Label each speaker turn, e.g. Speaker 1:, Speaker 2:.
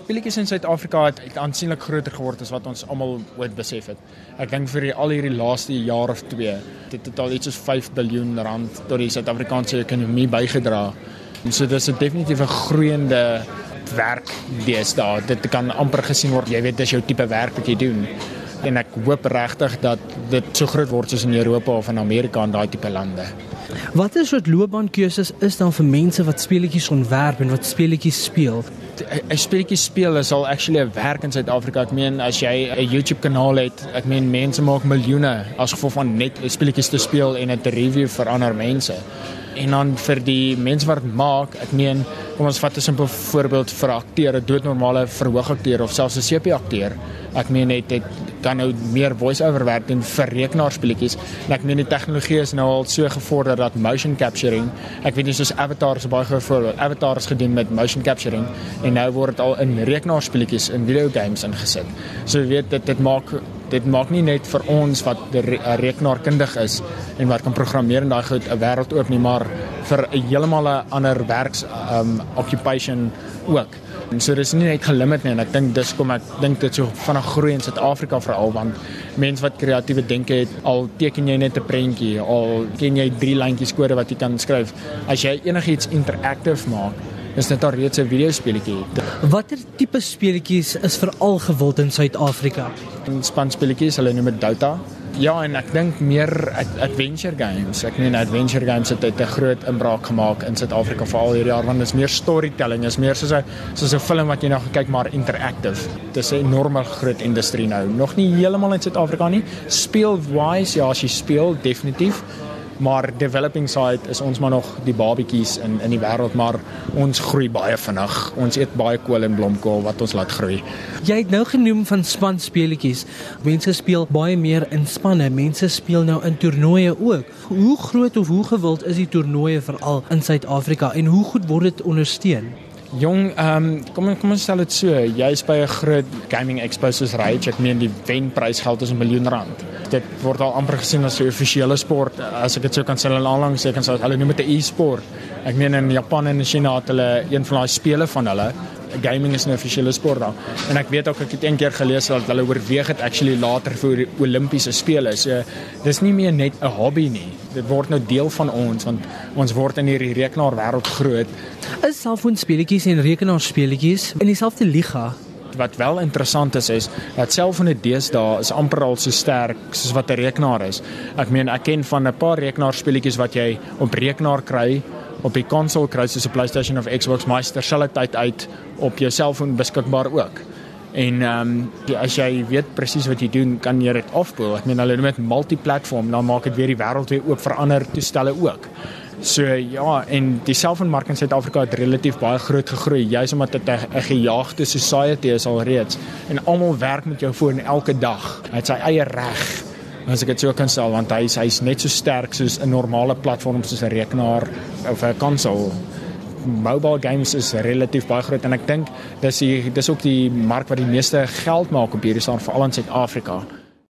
Speaker 1: speletjies in Suid-Afrika het, het aansienlik groter geword as wat ons almal ooit besef het. Ek dink vir die, al hierdie laaste jaar of 2 dit het al iets soos 5 miljard rand tot die Suid-Afrikaanse ekonomie bygedra. So dis 'n definitief 'n groeiende werk deesdae. Dit kan amper gesien word, jy weet dis jou tipe werk wat jy doen. En ek hoop regtig dat dit so groot word soos in Europa of in Amerika en daai tipe lande.
Speaker 2: Watter soort loopbaankeuses is dan vir mense wat speletjies ontwerp en wat speletjies speel?
Speaker 1: 'n Speletjie speel is al actually 'n werk in Suid-Afrika. Ek meen as jy 'n YouTube kanaal het, ek meen mense maak miljoene as gevolg van net speletjies te speel en dit te review vir ander mense. En dan vir die mense wat dit maak, ek meen kom ons vat 'n simpel voorbeeld vir 'n akteur, 'n doodnormale verhoogakteur of selfs 'n CP akteur. Ek meen net dit kan nou meer voice-over werk doen vir rekenaarspeletjies. En ek meen die tegnologie is nou al so gevorder dat motion capturing, ek weet nie soos Avatar is baie goeie voorbeeld. Avatar is gedoen met motion capturing en nou word dit al in rekenaarspeletjies in video games ingesit. So jy weet dit dit maak dit maak nie net vir ons wat re rekenaarkundig is en wat kan programmeer en daai goed 'n wêreld oop nie, maar vir 'n heeltemal 'n ander werks um occupation ook. En so dis nie net gelimiteer nie en ek dink dis kom ek dink dit so vinnig groei in Suid-Afrika veral want mense wat kreatiewe denke het, al teken jy net 'n prentjie, al ken jy drie lyntjies kode wat jy kan skryf. As jy enigiets interactive maak, is dit al reeds 'n videospeletjie.
Speaker 2: Watter tipe speletjies is veral gewild in Suid-Afrika?
Speaker 1: Spanspeletjies, hulle noem dit Dota. Ja, en ek dink meer adventure games. Ek meen adventure games het 'n groot inbraak gemaak in Suid-Afrika veral hierdie jaar want dit is meer storytelling, is meer soos 'n soos 'n film wat jy nou gekyk maar interactive. Dit is 'n enorme groot industrie nou. Nog nie heeltemal in Suid-Afrika nie. Speel wise, ja, as jy speel definitief maar developing side is ons maar nog die babetjies in in die wêreld maar ons groei baie vinnig. Ons eet baie kool en blomkool wat ons laat groei.
Speaker 2: Jy het nou genoem van span speletjies. Mense speel baie meer in spanne. Mense speel nou in toernooie ook. Hoe groot of hoe gewild is die toernooie veral in Suid-Afrika en hoe goed word dit ondersteun?
Speaker 1: Jong, ehm um, kom kom ons stel dit so, jy's by 'n groot gaming expo soos Rage, ek meen die wenprysgeld is 'n miljoen rand. Dit word al amper gesien as 'n offisiële sport, as ek dit sou kan sê, hulle langs sê kan sê hulle noem dit 'n e-sport. Ek meen in Japan en in China het hulle een van daai spele van hulle gaming is 'n offisiële sport daar. En ek weet ook ek het eendag gelees dat hulle oorweeg het actually later vir Olimpiese spele. So dis nie meer net 'n hobby nie. Dit word nou deel van ons want ons word in hierdie rekenaarwêreld groot.
Speaker 2: Is selfoonspeletjies en rekenaarspeletjies in dieselfde liga?
Speaker 1: Wat wel interessant is is dat selfone deesdae is amper al so sterk soos wat 'n rekenaar is. Ek meen ek ken van 'n paar rekenaarspeletjies wat jy op rekenaar kry op die konsol kry soos 'n PlayStation of Xbox Master sal dit uit uit op jou selfoon beskikbaar ook. En ehm um, as jy weet presies wat jy doen, kan jy dit afspeel. Ek meen hulle noem dit multiplatform, dan maak dit weer die wêreld weer oop vir ander toestelle ook. So ja, en die selfoonmark in Suid-Afrika het relatief baie groot gegroei, juis omdat dit 'n gejaagde society is alreeds en almal werk met jou foon elke dag. Hy het sy eie reg as ek dit so kan stel want hy's hy's net so sterk soos 'n normale platform soos 'n rekenaar of 'n konsol. Mobile games is relatief baie groot en ek dink dis die dis ook die mark wat die meeste geld maak op hierdie staan veral in Suid-Afrika.